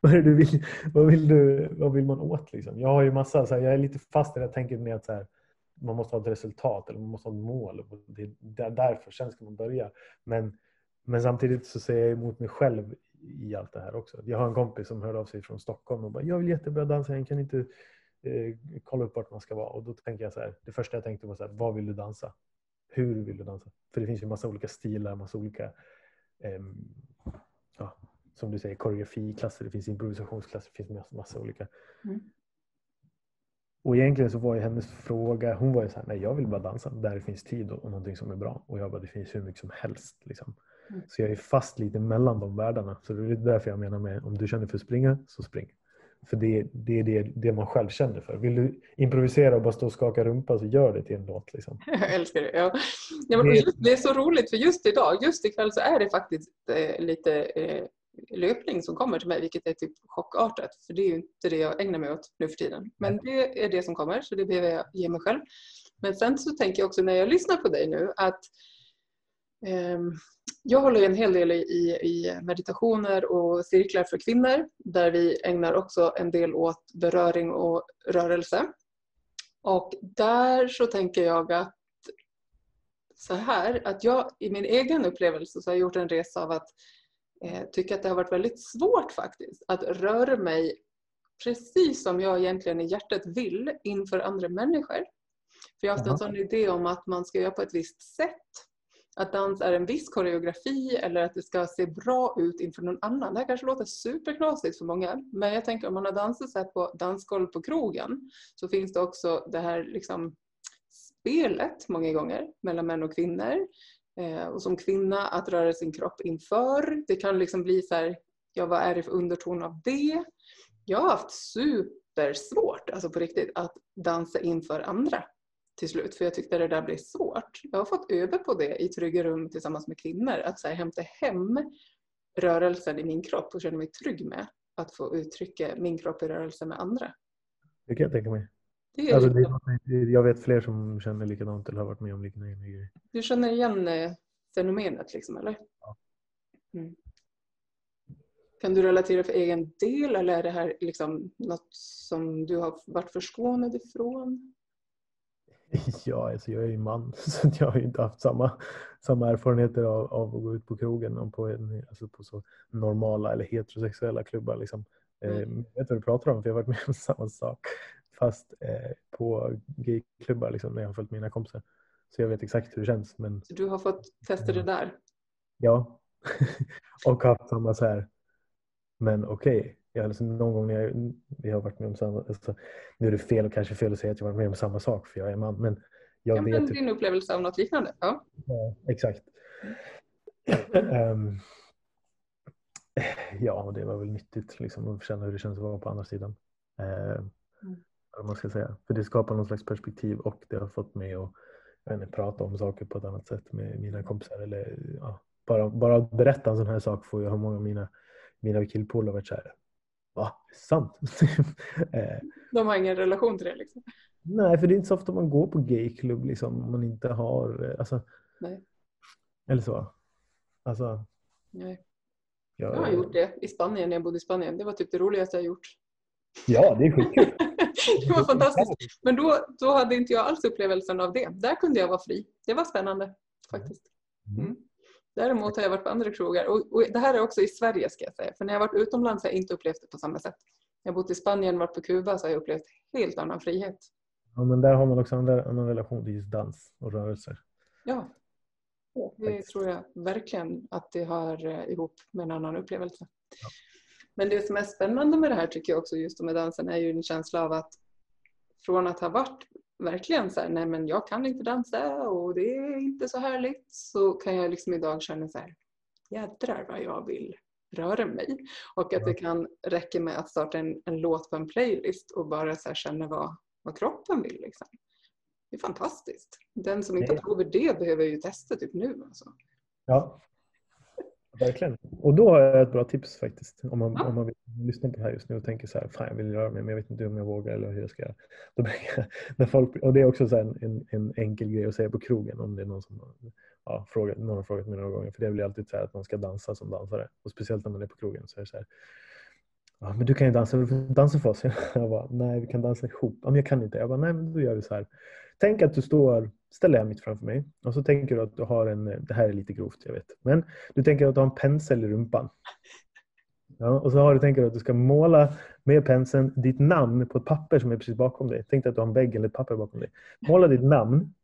Vad, är du vill, vad, vill du, vad vill man åt liksom? Jag har ju massa, så här, jag är lite fast i det här tänket med att så här, man måste ha ett resultat eller man måste ha ett mål. Det, är därför, sen ska man börja. Men, men samtidigt så säger jag emot mig själv i allt det här också. Jag har en kompis som hörde av sig från Stockholm och bara, jag vill jättebra dansa, jag kan inte eh, kolla upp vart man ska vara. Och då tänker jag så här, det första jag tänkte var så här, vad vill du dansa? Hur vill du dansa? För det finns ju massa olika stilar, massa olika, eh, ja, som du säger, koreografiklasser, det finns improvisationsklasser, det finns massa, massa olika. Mm. Och egentligen så var ju hennes fråga, hon var ju så här, nej jag vill bara dansa där det finns tid och, och någonting som är bra. Och jag bara, det finns hur mycket som helst. Liksom. Mm. Så jag är fast lite mellan de världarna. Så det är därför jag menar med, om du känner för att springa, så spring. För det, det är det, det man själv känner för. Vill du improvisera och bara stå och skaka rumpa så gör det till en låt. Liksom. Jag älskar det. Ja. Ja, men Det- är så roligt för just idag, just ikväll så är det faktiskt eh, lite eh, löpning som kommer till mig vilket är typ chockartat för det är ju inte det jag ägnar mig åt nu för tiden. Men det är det som kommer så det behöver jag ge mig själv. Men sen så tänker jag också när jag lyssnar på dig nu att ehm, jag håller en hel del i, i meditationer och cirklar för kvinnor där vi ägnar också en del åt beröring och rörelse. Och där så tänker jag att så här, att jag i min egen upplevelse så har jag gjort en resa av att eh, tycka att det har varit väldigt svårt faktiskt att röra mig precis som jag egentligen i hjärtat vill inför andra människor. För jag har haft en sån idé om att man ska göra på ett visst sätt. Att dans är en viss koreografi eller att det ska se bra ut inför någon annan. Det här kanske låter superknasigt för många. Men jag tänker om man har dansat så på dansgolv på krogen så finns det också det här liksom spelet många gånger mellan män och kvinnor. Eh, och som kvinna att röra sin kropp inför. Det kan liksom bli så här, ja vad är det för underton av det? Jag har haft supersvårt, alltså på riktigt, att dansa inför andra till slut. För jag tyckte det där blev svårt. Jag har fått öva på det i trygga rum tillsammans med kvinnor. Att så här, hämta hem rörelsen i min kropp och känna mig trygg med att få uttrycka min kropp i rörelse med andra. Det kan jag tänka mig. Det är Alltså, det, jag vet fler som känner likadant eller har varit med om liknande grejer. Du känner igen eh, fenomenet liksom, eller? Ja. Mm. Kan du relatera för egen del eller är det här liksom något som du har varit förskånad ifrån? Ja, alltså jag är ju man så jag har ju inte haft samma, samma erfarenheter av, av att gå ut på krogen och på, en, alltså på så normala eller heterosexuella klubbar. Liksom. Eh, Mm. Jag vet vad du pratar om för jag har varit med om samma sak. Fast eh, på gayklubbar liksom, när jag har följt mina kompisar. Så jag vet exakt hur det känns. Men Så du har fått testa det där? ja. och haft samma så här. Men okej. Ja, alltså någon gång när jag, vi har varit med om samma. Alltså, nu är det fel och kanske fel att säga att jag varit med om samma sak för jag är man. Men jag Ja, vet men din upplevelse av något liknande? Ja. Ja, exakt. Ehm, ja, det var väl nyttigt liksom, att känna hur det känns att vara på andra sidan. Uh, vad man ska säga. För det skapar någon slags perspektiv och det har fått mig att jag inte, prata om saker på ett annat sätt med mina kompisar. Eller, ja, bara, bara att berätta en sån här sak får jag hur många av mina, mina killpolare varit såhär. Va? Är det sant? Eh, De har ingen relation till det liksom? Nej, för det är inte så ofta man går på gayklubb liksom, om man inte har... eh, Alltså, Nej. Eller så. Alltså, Nej. jag, Jag har gjort det i Spanien när jag bodde i Spanien. Det var typ det roligaste jag gjort. Ja, det är skitkul. det var fantastiskt. Men då, då hade inte jag alls upplevelsen av det. Där kunde jag vara fri. Det var spännande faktiskt. Mm. Mm. Däremot har jag varit på andra krogar. Och, och det här är också i Sverige ska jag säga. För när jag varit utomlands har jag inte upplevt det på samma sätt. När jag bott i Spanien och varit på Kuba så har jag upplevt helt annan frihet. Ja, men där har man också en annan, annan relation till just dans och rörelser. Ja, det tror jag verkligen att det hör eh, ihop med en annan upplevelse. Ja. Men det som är spännande med det här tycker jag också just med dansen är ju en känsla av att från att ha varit verkligen så här, nej men jag kan inte dansa och det är inte så härligt så kan jag liksom idag känna så här, jädrar vad jag vill röra mig. Och att det kan räcka med att starta en, en låt på en playlist och bara så känna vad, vad kroppen vill. Liksom. Det är fantastiskt. Den som inte har provat det behöver ju testa typ nu. Alltså. Ja, verkligen. Och då har jag ett bra tips faktiskt. Om man, ja. om man vill lyssna på det här just nu och tänker så här, fan jag vill röra mig men jag vet inte om jag vågar eller hur jag ska göra. Då när folk, och det är också så en, en, enkel grej att säga på krogen om det är någon som ja, frågat, någon har frågat mig några gånger. För det blir alltid så här att man ska dansa som dansare. Och speciellt när man är på krogen så är det så här. Ja, men du kan ju dansa, du dansa för oss. Jag bara, nej vi kan dansa ihop. Ja, men jag kan inte. Jag bara, nej men då gör vi så här. Tänk att du står, ställ dig mitt framför mig och så tänker du att du har en, det här är lite grovt jag vet, men du tänker att du har en pensel i rumpan. Ja, och så har du tänker att du ska måla med penseln ditt namn på ett papper som är precis bakom dig. Tänk dig att du har en vägg eller ett papper bakom dig. Måla ditt namn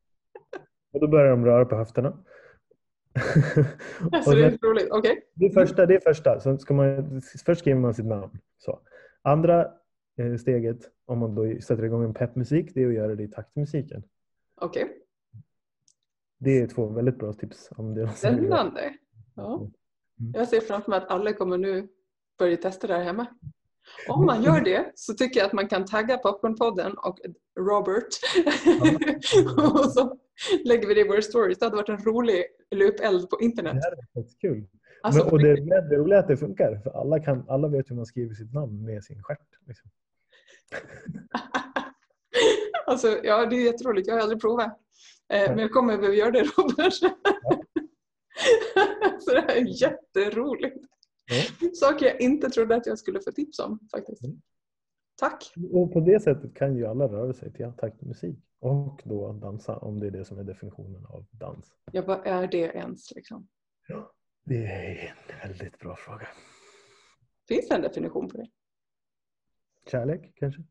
och då börjar de röra på höfterna. Alltså, det är roligt. Okay. Det är första. Det är första. Så ska man, först skriver man sitt namn. Så. Andra eh, steget, om man då sätter igång en peppmusik, det är att göra det i takt till musiken. Okej. Okay. Det är två väldigt bra tips. Om det Spännande. Ja. Mm. Jag ser framför mig att alla kommer nu börja testa det här hemma. Om man gör det så tycker jag att man kan tagga Popcornpodden och Robert. och så lägger vi det i våra stories. Det hade varit en rolig löpeld på internet. Det hade varit kul. Alltså, Men, och det, det roliga är att det funkar. För alla, kan, alla vet hur man skriver sitt namn med sin stjärt. Liksom. alltså, ja, det är jätteroligt. Jag har aldrig provat. Eh, men jag kommer behöva göra det Robert. Så det här är jätteroligt. Ja. Saker jag inte trodde att jag skulle få tips om faktiskt. Mm. Tack! Och på det sättet kan ju alla röra sig till taktmusik och då dansa om det är det som är definitionen av dans. Ja, vad är det ens liksom? Ja, det är en väldigt bra fråga. Finns det en definition på det? Kärlek kanske?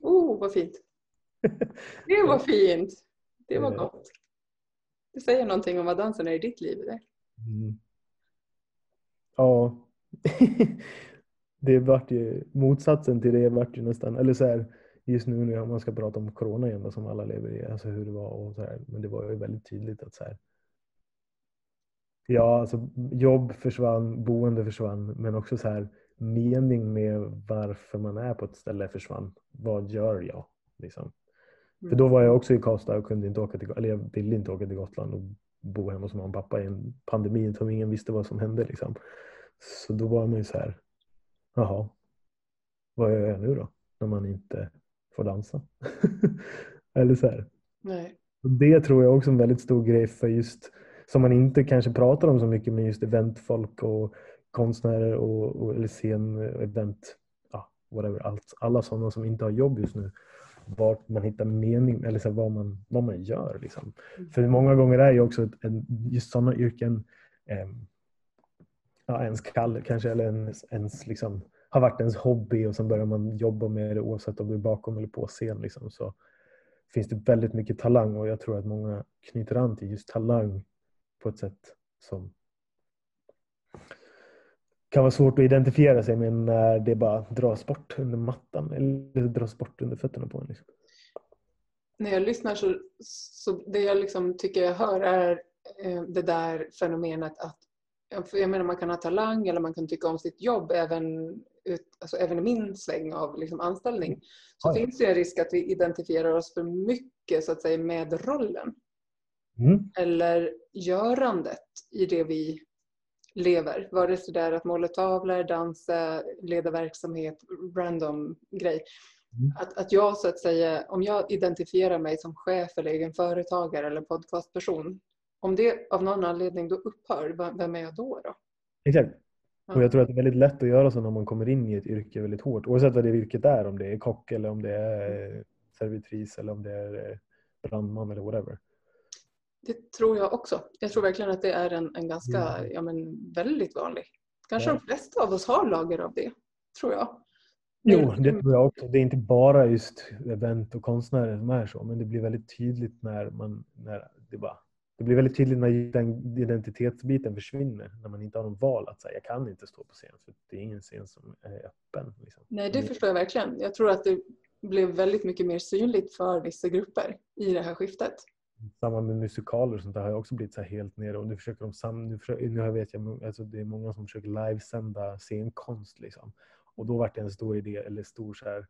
Oh, vad fint! Det var fint! Det var gott. Det säger någonting om vad dansen är i ditt liv. Mm. Ja. det vart ju motsatsen till det vart ju nästan, eller så här, just nu när man ska prata om corona igen då, som alla lever i, alltså hur det var och så här, men det var ju väldigt tydligt att så här, ja, alltså jobb försvann, boende försvann, men också så här mening med varför man är på ett ställe försvann. Vad gör jag? Liksom. För då var jag också i Karlstad och kunde inte åka till, eller jag ville inte åka till Gotland och bo hemma hos mamma och pappa i en pandemi som ingen visste vad som hände. Liksom. Så då var man ju så här, jaha, vad gör jag nu då? När man inte får dansa. eller så här. Nej. Det tror jag också är en väldigt stor grej för just, som man inte kanske pratar om så mycket, men just eventfolk och konstnärer och, och eller scen, event, ja, whatever, allt, alla sådana som inte har jobb just nu vart man hittar mening eller så vad, man, vad man gör. Liksom. Mm. För många gånger är ju också en, just sådana yrken eh, ja, ens kall kanske eller ens, ens liksom, har varit ens hobby och sen börjar man jobba med det oavsett om du är bakom eller på scen. Liksom, så finns det väldigt mycket talang och jag tror att många knyter an till just talang på ett sätt som kan vara svårt att identifiera sig med när det bara dras bort under mattan eller dras bort under fötterna på en. Liksom. När jag lyssnar så, så det jag liksom tycker jag hör är eh, det där fenomenet att jag menar man kan ha talang eller man kan tycka om sitt jobb även, ut, alltså även i min sväng av liksom anställning. Så ja, ja. finns det en risk att vi identifierar oss för mycket så att säga med rollen. Mm. Eller görandet i det vi lever. Sig det är att måla tavlor, dansa, leda verksamhet, random grej. Mm. Att, att jag så att säga, om jag identifierar mig som chef eller egen företagare eller podcastperson. Om det av någon anledning då upphör, vem är jag då? då? Exakt. Och jag tror att det är väldigt lätt att göra så när man kommer in i ett yrke väldigt hårt. Oavsett vad det yrket är. Om det är kock eller om det är servitris eller om det är brandman eller whatever. Det tror jag också. Jag tror verkligen att det är en, en ganska, mm. ja men väldigt vanlig. Kanske ja. de flesta av oss har lager av det, tror jag. Jo, det tror jag också. Det är inte bara just event och konstnärer som är så, men det blir väldigt tydligt när man, när det bara det blir väldigt tydligt när den identitetsbiten försvinner. När man inte har någon val att säga jag kan inte stå på scen för det är ingen scen som är öppen. Liksom. Nej, det förstår jag verkligen. Jag tror att det blev väldigt mycket mer synligt för vissa grupper i det här skiftet. Samma med musikaler och sånt där har också blivit så helt nere och nu försöker de sam, nu, försöker, nu vet jag alltså det är många som försöker livesända scenkonst liksom. Och då var det en stor idé eller stor så här,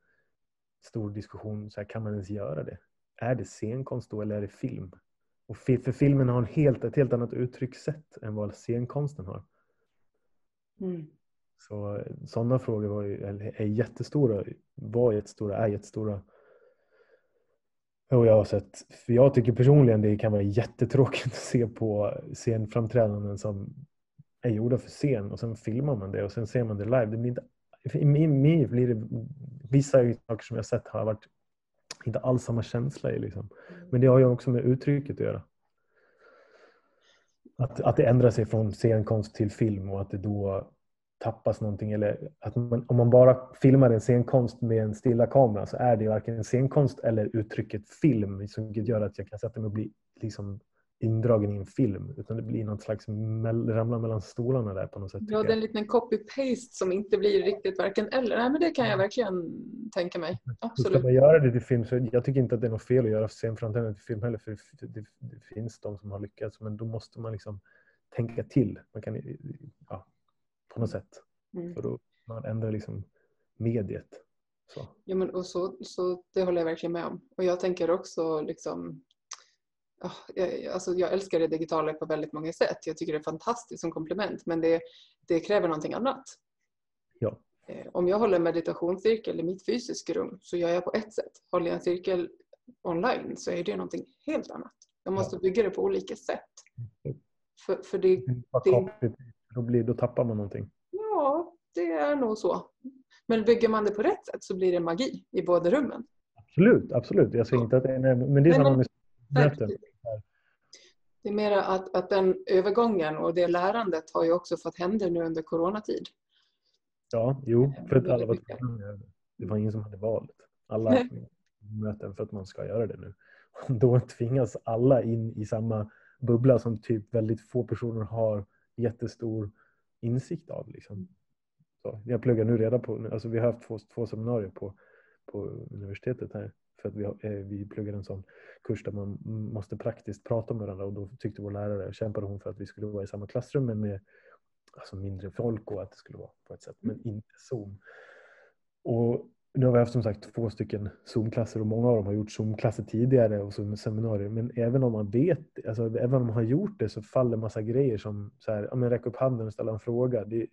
stor diskussion, så här, kan man ens göra det? Är det scenkonst då eller är det film? Och för filmen har en helt, ett helt annat uttryckssätt än vad scenkonsten har. Mm. Så sådana frågor var ju, är jättestora, var jättestora, är jättestora. Och jag har sett, för jag tycker personligen det kan vara jättetråkigt att se på scenframträdanden som är gjorda för scen och sen filmar man det och sen ser man det live. Det blir inte, I mig blir det, vissa saker som jag sett har varit inte alls samma känsla i. Liksom. Men det har ju också med uttrycket att göra. Att, att det ändrar sig från scenkonst till film och att det då tappas någonting. Eller att man, om man bara filmar en scenkonst med en stilla kamera så är det varken en scenkonst eller uttrycket film som gör att jag kan sätta mig och bli liksom indragen i en film utan det blir något slags ramla mellan stolarna där på något sätt. Ja, det är en liten copy-paste som inte blir riktigt varken eller. Nej, men det kan jag verkligen tänka mig. Absolut. Ska man göra det till film så jag tycker inte att det är något fel att göra scenframträdande till film heller för det, det, det, finns de som har lyckats men då måste man liksom tänka till. Man kan, ja, på något sätt. Mm. För då man ändrar liksom mediet. Så. Ja, men och så, så det håller jag verkligen med om. Och jag tänker också liksom jag, alltså jag älskar det digitala på väldigt många sätt. Jag tycker det är fantastiskt som komplement men det, det kräver någonting annat. Ja. Eh, om jag håller en meditationscirkel i mitt fysiska rum så gör jag på ett sätt. Håller jag en cirkel online så är det någonting helt annat. Jag måste ja. bygga det på olika sätt. Mm. För, för det, det, då, blir, då tappar man någonting. Ja, det är nog så. Men bygger man det på rätt sätt så blir det magi i båda rummen. Absolut, absolut. Jag säger inte att det är... Men det är samma med möten. Det är mer att, att den övergången och det lärandet har ju också fått hända nu under coronatid. Ja, jo, för att alla var tvungna Det var ingen som hade valet. Alla möten för att man ska göra det nu. Då tvingas alla in i samma bubbla som typ väldigt få personer har jättestor insikt av. Liksom. Så jag pluggar nu redan på, alltså vi har haft två, två seminarier på, på universitetet här för att vi, eh, vi pluggar en sån kurs där man måste praktiskt prata med varandra och då tyckte vår lärare, kämpade hon för att vi skulle vara i samma klassrum men med alltså mindre folk och att det skulle vara på ett sätt, men inte Zoom. Och nu har vi haft som sagt två stycken Zoom-klasser och många av dem har gjort Zoom-klasser tidigare och seminarier. Men även om man vet, alltså även om man har gjort det så faller massa grejer som så här, ja, men räcka upp handen och ställa en fråga. Det,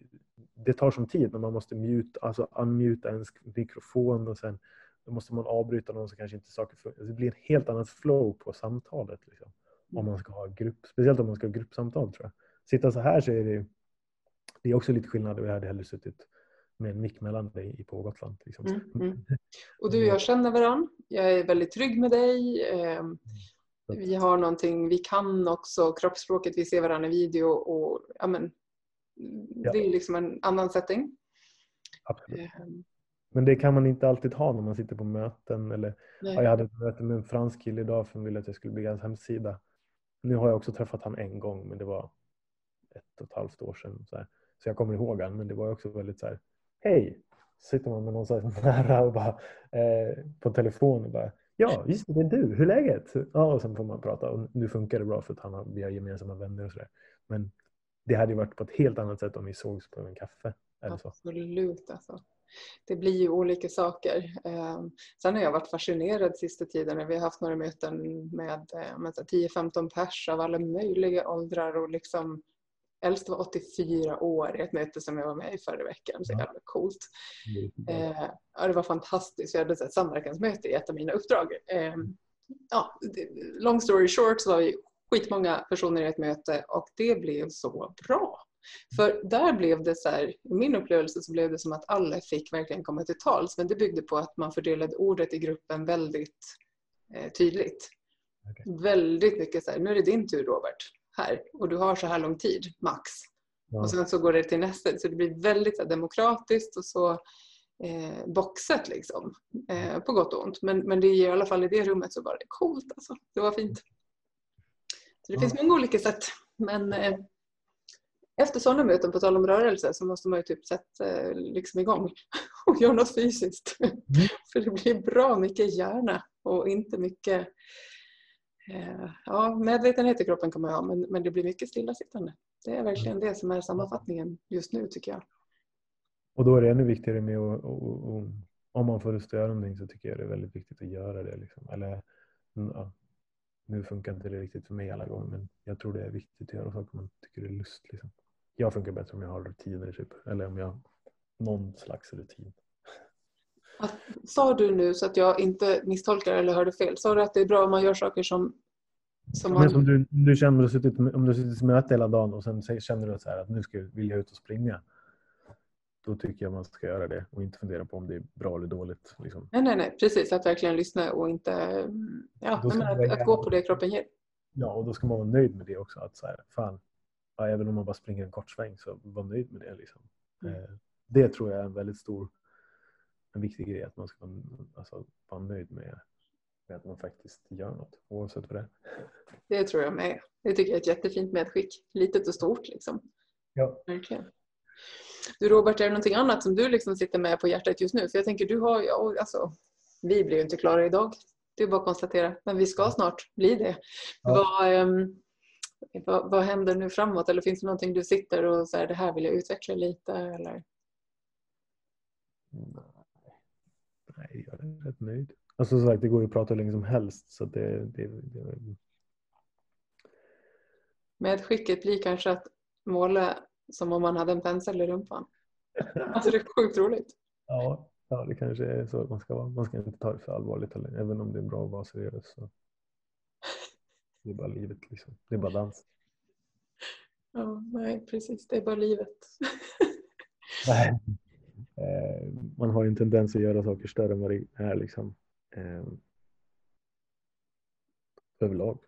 det tar som tid när man måste mute, alltså unmuta ens mikrofon och sen då måste man avbryta någon som kanske inte saker för, alltså, Det blir ett helt annat flow på samtalet. Liksom, om man ska ha grupp, speciellt om man ska ha gruppsamtal tror jag. Sitta så här så är det, det är också lite skillnad. Jag hade hellre suttit med en mick mellan dig på Gotland. Liksom. Mm, mm. Och du och jag känner varandra. Jag är väldigt trygg med dig. Ehm, vi har någonting, vi kan också kroppsspråket, vi ser varandra i video och ja, men, det är liksom en annan setting. Absolut. Ehm, men det kan man inte alltid ha när man sitter på möten. Eller, ja, jag hade ett möte med en fransk kille idag som ville att jag skulle bygga hans hemsida. Nu har jag också träffat han en gång men det var ett och ett halvt år sedan. Så, så jag kommer ihåg han men det var också väldigt så här, hej! sitter man med någon så nära och bara, eh, på telefon och bara Ja, just det, det är du. Hur är läget? Ja, och sen får man prata. Och nu funkar det bra för att han har, vi har gemensamma vänner och sådär. Men det hade ju varit på ett helt annat sätt om vi sågs på en kaffe. Eller så. Absolut alltså det blir ju olika saker. Eh, sen har jag varit fascinerad sista tiden när vi har haft några möten med, eh, med 10-15 pers av alla möjliga åldrar och liksom Äldst var 84 år i ett möte som jag var med i förra veckan. Så jävla coolt. Eh, ja, det var fantastiskt. Jag hade ett samverkansmöte i ett av mina uppdrag. Eh, ja, long story short så var vi skitmånga personer i ett möte och det blev så bra. För där blev det så här, i min upplevelse så blev det som att alla fick verkligen komma till tals men det byggde på att man fördelade ordet i gruppen väldigt eh, tydligt. Okay. Väldigt mycket så här, nu är det din tur Robert, här och du har så här lång tid, max. Ja. Och sen så går det till nästa, så det blir väldigt demokratiskt och så eh, boxat liksom. Eh, på gott och ont. Men, men det i alla fall i det rummet så var det coolt alltså. Det var fint. Så det ja. finns många olika sätt. Men eh, efter sådana möten, på tal om rörelse, så måste man ju typ sätta liksom igång och göra något fysiskt. Mm. För det blir bra mycket hjärna och inte mycket eh, ja, medvetenhet i kroppen kan man ha men, men det blir mycket stillasittande. Det är verkligen det som är sammanfattningen just nu tycker jag. Och då är det ännu viktigare med att, om man får lust att göra någonting så tycker jag det är väldigt viktigt att göra det. Liksom. Eller, ja, nu funkar inte det riktigt för mig alla gånger men jag tror det är viktigt att göra saker man tycker det är lust. Liksom. Jag funkar bättre om jag har rutiner typ. Eller om jag har någon slags rutin. Sa du nu så att jag inte misstolkar eller hörde fel? Sa du att det är bra om man gör saker som som, man... som du, du känner du suttit, om du suttit i möte hela dagen och sen känner du så här att nu ska, vill jag ut och springa. Då tycker jag man ska göra det och inte fundera på om det är bra eller dåligt. Liksom. Nej, nej, nej, precis. Att verkligen lyssna och inte ja, nej, att, att, gå på det kroppen ger. Ja, och då ska man vara nöjd med det också. Att så här, fan, ja, även om man bara springer en kort sväng så var nöjd med det. Liksom. Mm. Eh, det tror jag är en väldigt stor, en viktig grej. Att man ska alltså, vara nöjd med, med att man faktiskt gör något oavsett vad det är. Det tror jag med. Det tycker jag är ett jättefint medskick. Litet och stort liksom. Ja. Verkligen. Du Robert, är det någonting annat som du liksom sitter med på hjärtat just nu? För jag tänker, du har ju, alltså, vi blir ju inte klara idag. Det är bara att konstatera. Men vi ska snart bli det. Ja. Vad, um, vad, vad, händer nu framåt? Eller finns det någonting du sitter och säger det här vill jag utveckla lite? Eller? Nej, jag är rätt nöjd. Alltså som sagt, det går ju att prata hur länge som helst. Så det, det, det... Medskicket blir kanske att måla som om man hade en pensel i rumpan. Alltså det är sjukt roligt. Ja, ja, det kanske är så man ska vara. Man ska inte ta det för allvarligt heller. Även om det är bra att vara seriös. Så. Det är bara livet liksom. Det är bara dans. Ja, nej precis. Det är bara livet. nej. Eh, man har ju en tendens att göra saker större än vad det är liksom. Eh, överlag.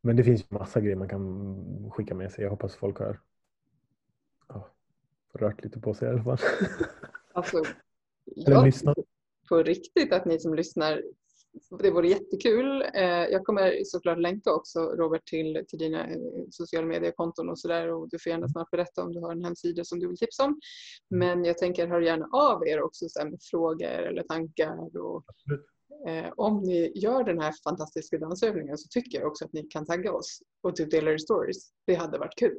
Men det finns ju massa grejer man kan skicka med sig. Jag hoppas folk har ja, rört lite på sig i alla fall. Alltså, jag tycker på riktigt att ni som lyssnar det vore jättekul. Eh, jag kommer såklart länka också Robert till, till dina eh, sociala mediekonton och sådär och du får gärna snart berätta om du har en hemsida som du vill tipsa om. Men jag tänker hör gärna av er också så med frågor eller tankar. Och, eh, om ni gör den här fantastiska dansövningen så tycker jag också att ni kan tagga oss och typ dela er stories. Det hade varit kul.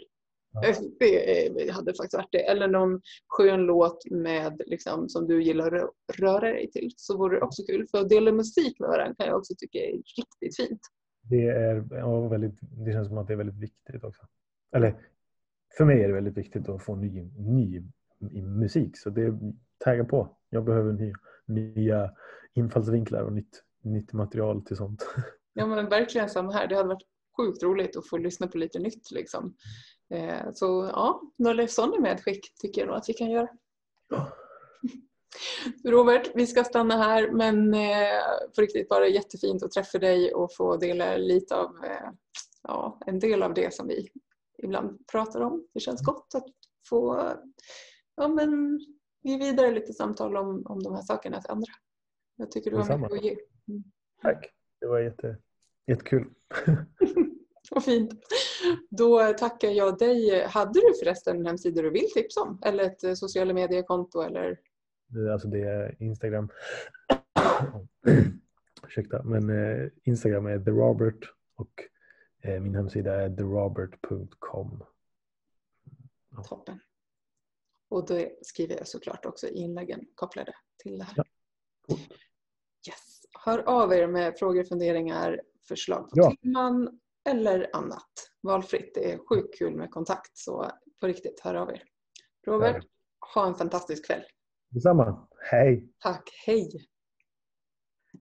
Ja. Det hade faktiskt varit det. Eller någon skön låt med, liksom, som du gillar att röra dig till. Så vore det också kul. För att dela musik med varandra kan jag också tycka är riktigt fint. Det, är, ja, väldigt, det känns som att det är väldigt viktigt också. Eller för mig är det väldigt viktigt att få ny, ny musik. Så det taggar på. Jag behöver ny, nya infallsvinklar och nytt, nytt material till sånt. Ja men verkligen samma här. Det hade varit sjukt roligt att få lyssna på lite nytt. Liksom. Eh, så ja, några sådana medskick tycker jag nog att vi kan göra. Robert, vi ska stanna här men eh, på riktigt bara jättefint att träffa dig och få dela lite av eh, ja, en del av det som vi ibland pratar om. Det känns gott att få ja, men, ge vidare lite samtal om, om de här sakerna till andra. Jag tycker du har mycket att ge. Mm. Tack, det var jätte, jättekul. Vad fint. Då tackar jag dig. Hade du förresten en hemsida du vill tipsa om? Eller ett eh, sociala mediekonto? Eller? Alltså det är Instagram. Ursäkta, men eh, Instagram är therobert och eh, min hemsida är therobert.com. Ja. Toppen. Och det skriver jag såklart också i inläggen kopplade till det här. Ja. Cool. Yes. Hör av er med frågor, funderingar, förslag på ja. teman eller annat. Valfritt. Det är sjukt kul med kontakt så på riktigt, hör av er. Robert, ha en fantastisk kväll. Detsamma. Hej. Tack. Hej.